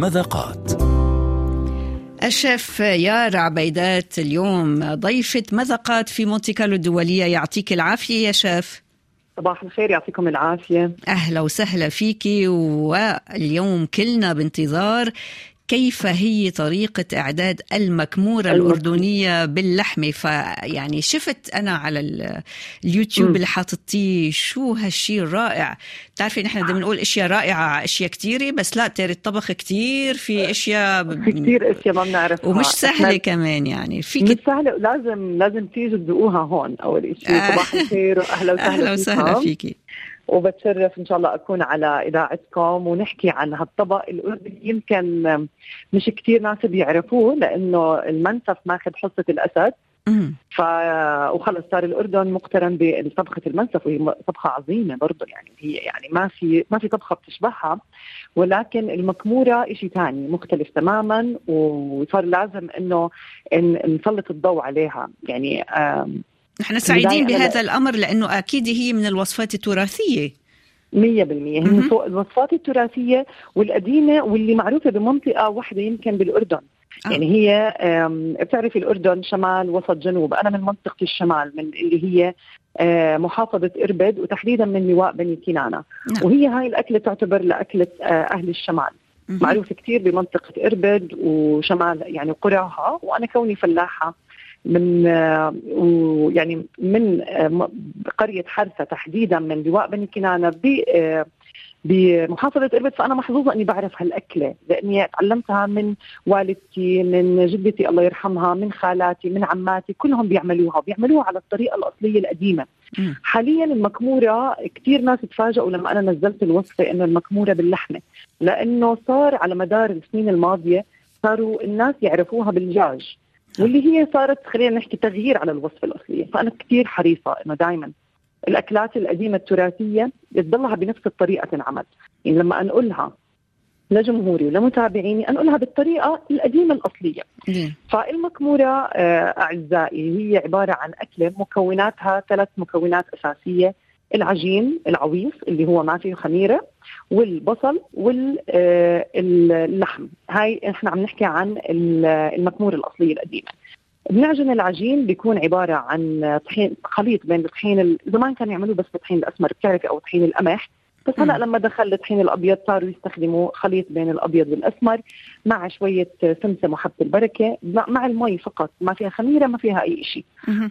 مذاقات الشيف يارا عبيدات اليوم ضيفة مذاقات في مونتي كارلو الدولية. يعطيك العافية يا شيف. صباح الخير يعطيكم العافية. أهلا وسهلا فيكي. واليوم كلنا بانتظار كيف هي طريقة إعداد المكمورة الأردنية باللحمة؟ فيعني شفت أنا على اليوتيوب اللي حاطتيه شو هالشيء الرائع. بتعرفي نحن بدنا نقول أشياء رائعة أشياء كثيرة بس لا تاري الطبخ كثير في أشياء في كثير أشياء ما بنعرفها. ومش سهلة كمان يعني. في مش سهلة لازم لازم تيجوا تذوقوها هون أول شيء صباح الخير وأهلا وسهلا أهلا وسهلا فيكي. وبتشرف إن شاء الله أكون على إذاعتكم ونحكي عن هالطبق الأردني. يمكن مش كثير ناس بيعرفوه لأنه المنسف ماخذ حصة الأسد. ف وخلص صار الأردن مقترن بطبخة المنسف وهي طبخة عظيمة برضه يعني هي يعني ما في ما في طبخة بتشبهها. ولكن المكموره شيء ثاني مختلف تماما وصار لازم إنه نسلط الضوء عليها. يعني نحن سعيدين بهذا الأمر لأنه أكيد هي من الوصفات التراثية. 100% هي الوصفات التراثية والقديمة واللي معروفة بمنطقة واحدة يمكن بالأردن. آه. يعني هي بتعرفي الأردن شمال وسط جنوب. أنا من منطقة الشمال من اللي هي محافظة إربد وتحديدا من لواء بني كنانة. نعم. وهي هاي الأكلة تعتبر لأكلة أهل الشمال. معروفة كثير بمنطقة إربد وشمال يعني قراها وأنا كوني فلاحة من يعني من قرية حرسه تحديدا من لواء بني كنانة بمحافظة إربد فأنا محظوظة أني بعرف هالأكلة لأني تعلمتها من والدتي من جدتي الله يرحمها من خالاتي من عماتي كلهم بيعملوها بيعملوها على الطريقة الأصلية القديمة. حاليا المكمورة كثير ناس تفاجئوا لما أنا نزلت الوصفة أنه المكمورة باللحمة لأنه صار على مدار السنين الماضية صاروا الناس يعرفوها بالدجاج. واللي هي صارت خلينا نحكي تغيير على الوصفة الأصلية. فانا كثير حريصة إنه دائما الأكلات القديمة التراثية تضلها بنفس الطريقة تنعمل. يعني لما أنقلها لجمهوري ولمتابعيني أنقلها بالطريقة القديمة الأصلية. فالمكمورة أعزائي هي عبارة عن أكلة مكوناتها ثلاث مكونات أساسية. العجين العويص اللي هو ما فيه خميرة والبصل واللحم هاي إحنا عم نحكي عن المكموره الاصليه القديمه بنعجن العجين بيكون عبارة عن طحين خليط بين الطحين زمان كانوا يعملوه بس بالطحين الأسمر بتعرفي أو طحين القمح بس هلا لما دخل الطحين الأبيض صاروا يستخدموا خليط بين الأبيض والأسمر مع شوية سمسم وحبة البركة مع المي فقط ما فيها خميرة ما فيها أي شيء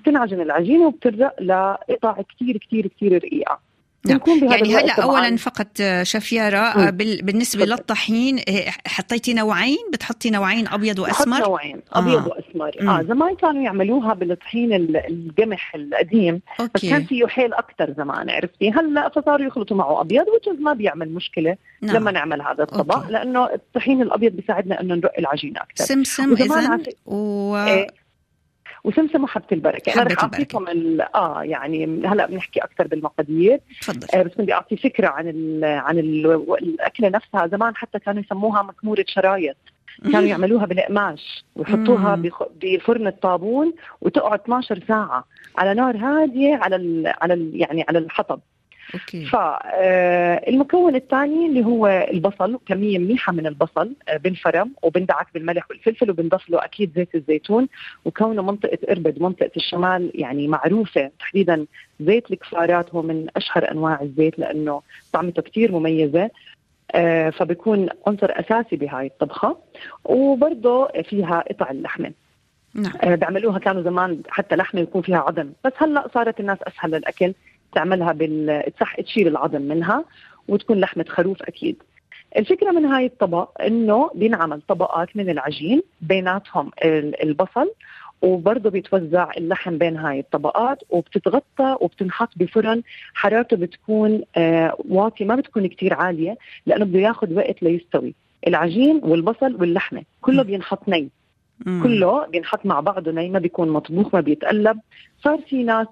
تنعجن العجينة وبترق لقطع كثير كثير كثير رقيقة. نعم. يعني هلا اولا فقط شفيارة بالنسبة م. للطحين إيه، حطيتي نوعين بتحطي نوعين أبيض وأسمر نوعين أبيض آه. وأسمر م. آه زمان كانوا يعملوها بالطحين القمح القديم أوكي. بس كان فيه حيل أكثر زمان عرفتي هلأ فصاروا يخلطوا معه أبيض وجز ما بيعمل مشكلة نعم. لما نعمل هذا الطبق أوكي. لأنه الطحين الأبيض بيساعدنا إنه نرق العجينة أكثر سمسم اذا و... إيه وسمسم وحبه البركة. أنا رح أعطيكم آه يعني هلأ بنحكي أكثر بالمقادير. تفضل. آه بس بدي أعطي فكرة عن ال عن ال الأكلة نفسها. زمان حتى كانوا يسموها مكمورة شرايط. كانوا يعملوها بالقماش. ويحطوها بفرن الطابون وتقعد 12 ساعة على نار هادية على ال على ال يعني على الحطب. أوكي. فالمكون الثاني اللي هو البصل كمية منيحة من البصل بنفرم وبندعك بالملح والفلفل وبنضيف له أكيد زيت الزيتون. وكونه منطقة إربد منطقة الشمال يعني معروفة تحديدا زيت الكفارات هو من أشهر أنواع الزيت لأنه طعمته كثير مميزة. آه فبيكون عنصر أساسي بهاي الطبخة. وبرضه فيها قطع اللحمة. نعم. آه بيعملوها كانوا زمان حتى لحمة يكون فيها عظم. بس هلأ صارت الناس أسهل للأكل. تعملها بال تصح تشيل العظم منها وتكون لحمة خروف أكيد. الفكرة من هاي الطبق إنه بينعمل طبقات من العجين بيناتهم البصل وبرضه بيتوزع اللحم بين هاي الطبقات وبتتغطى وبتنحط بفرن. حرارته بتكون آه واطية ما بتكون كتير عالية لأنه بده ياخذ وقت ليستوي. العجين والبصل واللحمة كله بينحط ني. كله بينحط مع بعضه ني ما بيكون مطبوخ ما بيتقلب. صار في ناس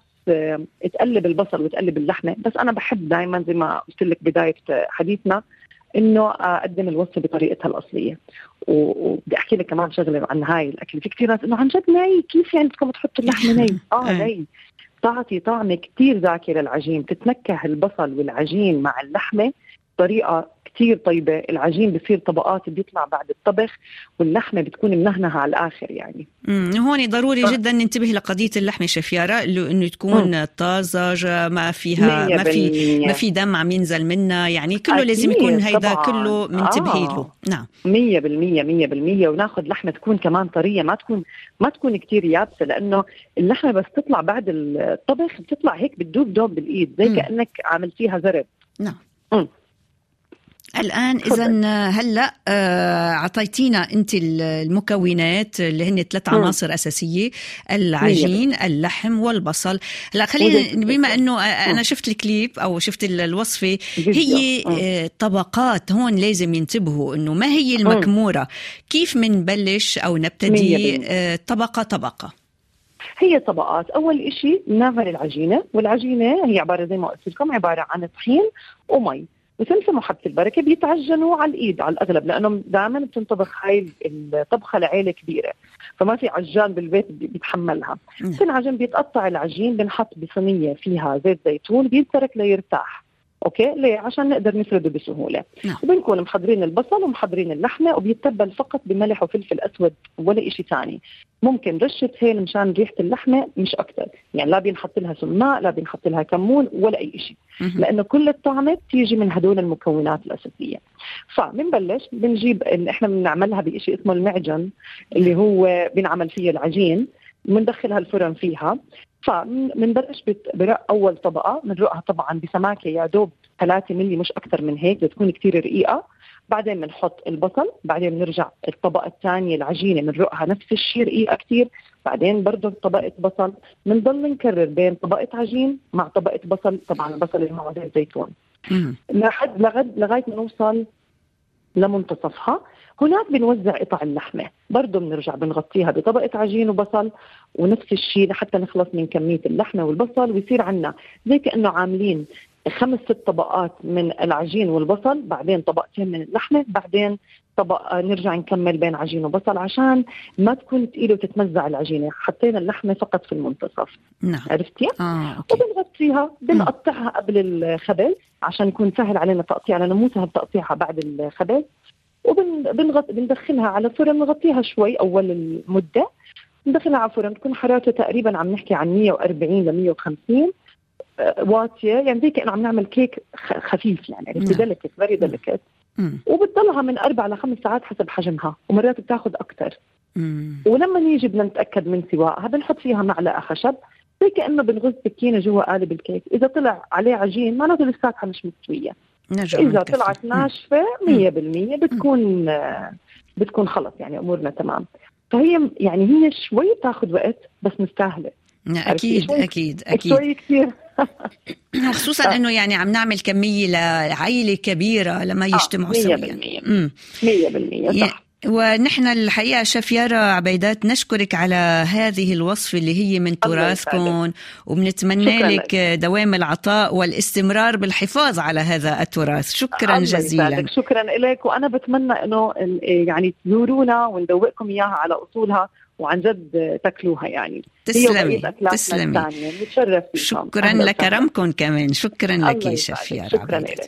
تقلب البصل وتقلب اللحمة. بس أنا بحب دائما زي ما قلت لك بداية حديثنا إنه أقدم الوصفة بطريقتها الأصلية. وبدي أحكي لك كمان شغلة عن هاي الأكل. في كثير ناس إنه عن جد ني كيف يعني بدكم تحطوا اللحمة ني؟ آه ني. تعطي طعم كثير زاكي للعجين تتنكه البصل والعجين مع اللحمة بطريقة كتير طيبة العجين بصير طبقات بيطلع بعد الطبخ واللحمة بتكون منهنه على الآخر يعني. امم هون ضروري ف... جدا ننتبه لقضية اللحمة شفياره إنه تكون طازجه ما فيها ما في ما في دم عم ينزل منها يعني كله لازم يكون هيدا كله منتبهي له. نعم. 100% 100% وناخذ لحمة تكون كمان طرية ما تكون ما تكون كثير يابسة لأنه اللحمة بس تطلع بعد الطبخ بتطلع هيك بتدوب دوب بالإيد زي كأنك عملتيها زرب. نعم. الآن اذا هلأ آه، أعطيتينا أنت المكونات اللي هن ثلاث عناصر أساسية العجين اللحم والبصل. هلأ خلينا بما إنه أنا شفت الكليب أو شفت الوصفة هي آه، طبقات هون لازم ينتبهوا إنه ما هي المكمورة؟ كيف منبلش أو نبتدي آه، طبقة طبقة؟ هي طبقات. أول شيء بنعمل العجينة والعجينة هي عبارة زي ما قلت لكم عبارة عن طحين ومي. وسمسم وحبة البركة بيتعجنوا على الإيد على الأغلب لأنه دائما بتنطبخ هاي الطبخة لعيلة كبيرة فما في عجان بالبيت بيتحملها. بتنعجن بيتقطع العجين بنحط بصينية فيها زيت زيتون بيترك ليرتاح. أوكي؟ ليه؟ عشان نقدر نفرده بسهولة. نعم. وبنكون محضرين البصل ومحضرين اللحمة وبيتبل فقط بملح وفلفل أسود ولا شيء ثاني ممكن رشة هيل مشان ريحة اللحمة مش أكثر يعني لا بينحط لها سماء لا بينحط لها كمون ولا أي شيء لأنه كل الطعمة بتيجي من هدول المكونات الأساسية. فبنبلش بنجيب إحنا بنعملها بشيء اسمه المعجن اللي هو بنعمل فيه العجين. بندخلها الفرن فيها. فبنبلش برق أول طبقة. بنرقها طبعا بسماكة يا دوب 3 ملي مش أكثر من هيك بتكون كثير رقيقة. بعدين بنحط البصل. بعدين بنرجع الطبقة الثانية العجينة بنرقها نفس الشيء رقيقة كثير بعدين برضه طبقة بصل. بنضل نكرر بين طبقة عجين مع طبقة بصل. طبعا البصل اللي معه زيت زيتون لحد لغد لغاية ما نوصل لمنتصفها. هناك بنوزع قطع اللحمة. برضه بنرجع بنغطيها بطبقة عجين وبصل ونفس الشيء لحتى نخلص من كمية اللحمة والبصل ويصير عندنا زي كأنه عاملين خمس ست طبقات من العجين والبصل بعدين طبقتين من اللحمة بعدين طبق نرجع نكمل بين عجين وبصل عشان ما تكون ثقيله وتتمزع العجينة. حطينا اللحمة فقط في المنتصف. نعم. عرفتي؟ آه، وبنغطيها بنقطعها قبل الخبز عشان يكون سهل علينا تقطيع لأنه مو سهل تقطيعها بعد الخبز. وبنغط بندخلها على فرن نغطيها شوي أول المدة. ندخلها على فرن تكون حرارته تقريبا عم نحكي عن 140 ل 150 واطية يعني زي كأنه عم نعمل كيك خفيف يعني عرفتي delicate very delicate وبتضلها من أربع لخمس ساعات حسب حجمها ومرات بتاخذ أكثر ولما نيجي بدنا نتأكد من سوائها بنحط فيها معلقة خشب زي كأنه بنغز سكينة جوا قالب الكيك. إذا طلع عليه عجين معناته لساتها مش مستوية. إذا طلعت ناشفة 100% بتكون بتكون خلص يعني أمورنا تمام. فهي يعني هي شوي بتاخذ وقت بس مستاهلة. أكيد أكيد أكيد. شوي كثير. خصوصا إنه يعني عم نعمل كمية لعائلة كبيرة لما يجتمعوا سويا. 100% 100% صح. ونحن الحقيقة شيف يارا عبيدات نشكرك على هذه الوصفة اللي هي من تراثكم وبنتمنى لك دوام العطاء والاستمرار بالحفاظ على هذا التراث. شكرا جزيلا. شكرا لك. وأنا بتمنى أنه يعني تزورونا وندوقكم إياها على أصولها. وعن جد تاكلوها يعني. تسلمي تسلمي. شكرا لكرمكم كمان. شكرا لك شيف يارا شكرا لك.